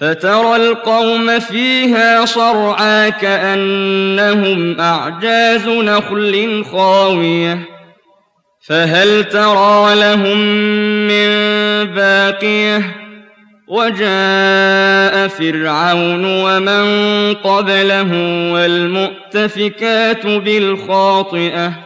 فترى القوم فيها صرعى كأنهم أعجاز نخل خاوية. فهل ترى لهم من باقية؟ وجاء فرعون ومن قبله والمؤتفكات بالخاطئة.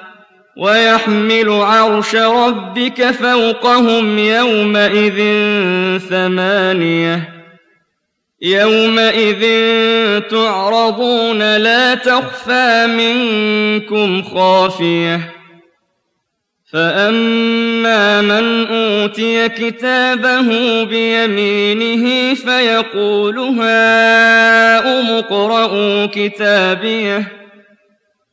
ويحمل عرش ربك فوقهم يومئذ ثمانية. يومئذ تعرضون لا تخفى منكم خافية. فأما من أوتي كتابه بيمينه فيقول هاؤم اقرءوا كتابيه.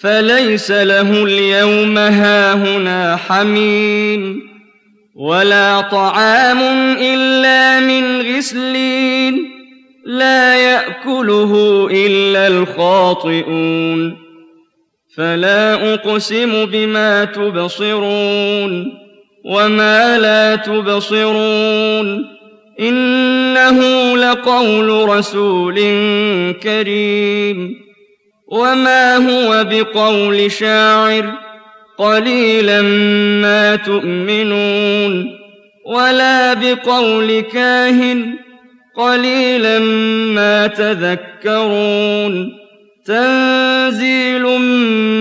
فليس له اليوم هاهنا حميم ولا طعام إلا من غسلين لا يأكله إلا الخاطئون فلا أقسم بما تبصرون وما لا تبصرون إنه لقول رسول كريم وما هو بقول شاعر قليلا ما تؤمنون ولا بقول كاهن قليلا ما تذكرون تنزيل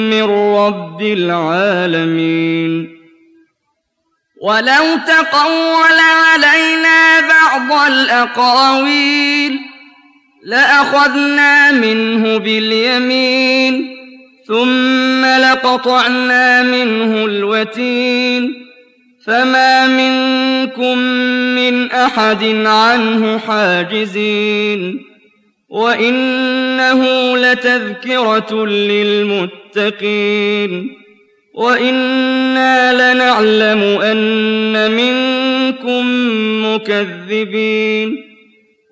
من رب العالمين ولو تقول علينا بعض الأقاويل لأخذنا منه باليمين ثم لقطعنا منه الوتين. فما منكم من أحد عنه حاجزين وإنه لتذكرة للمتقين. وإنا لنعلم أن منكم مكذبين.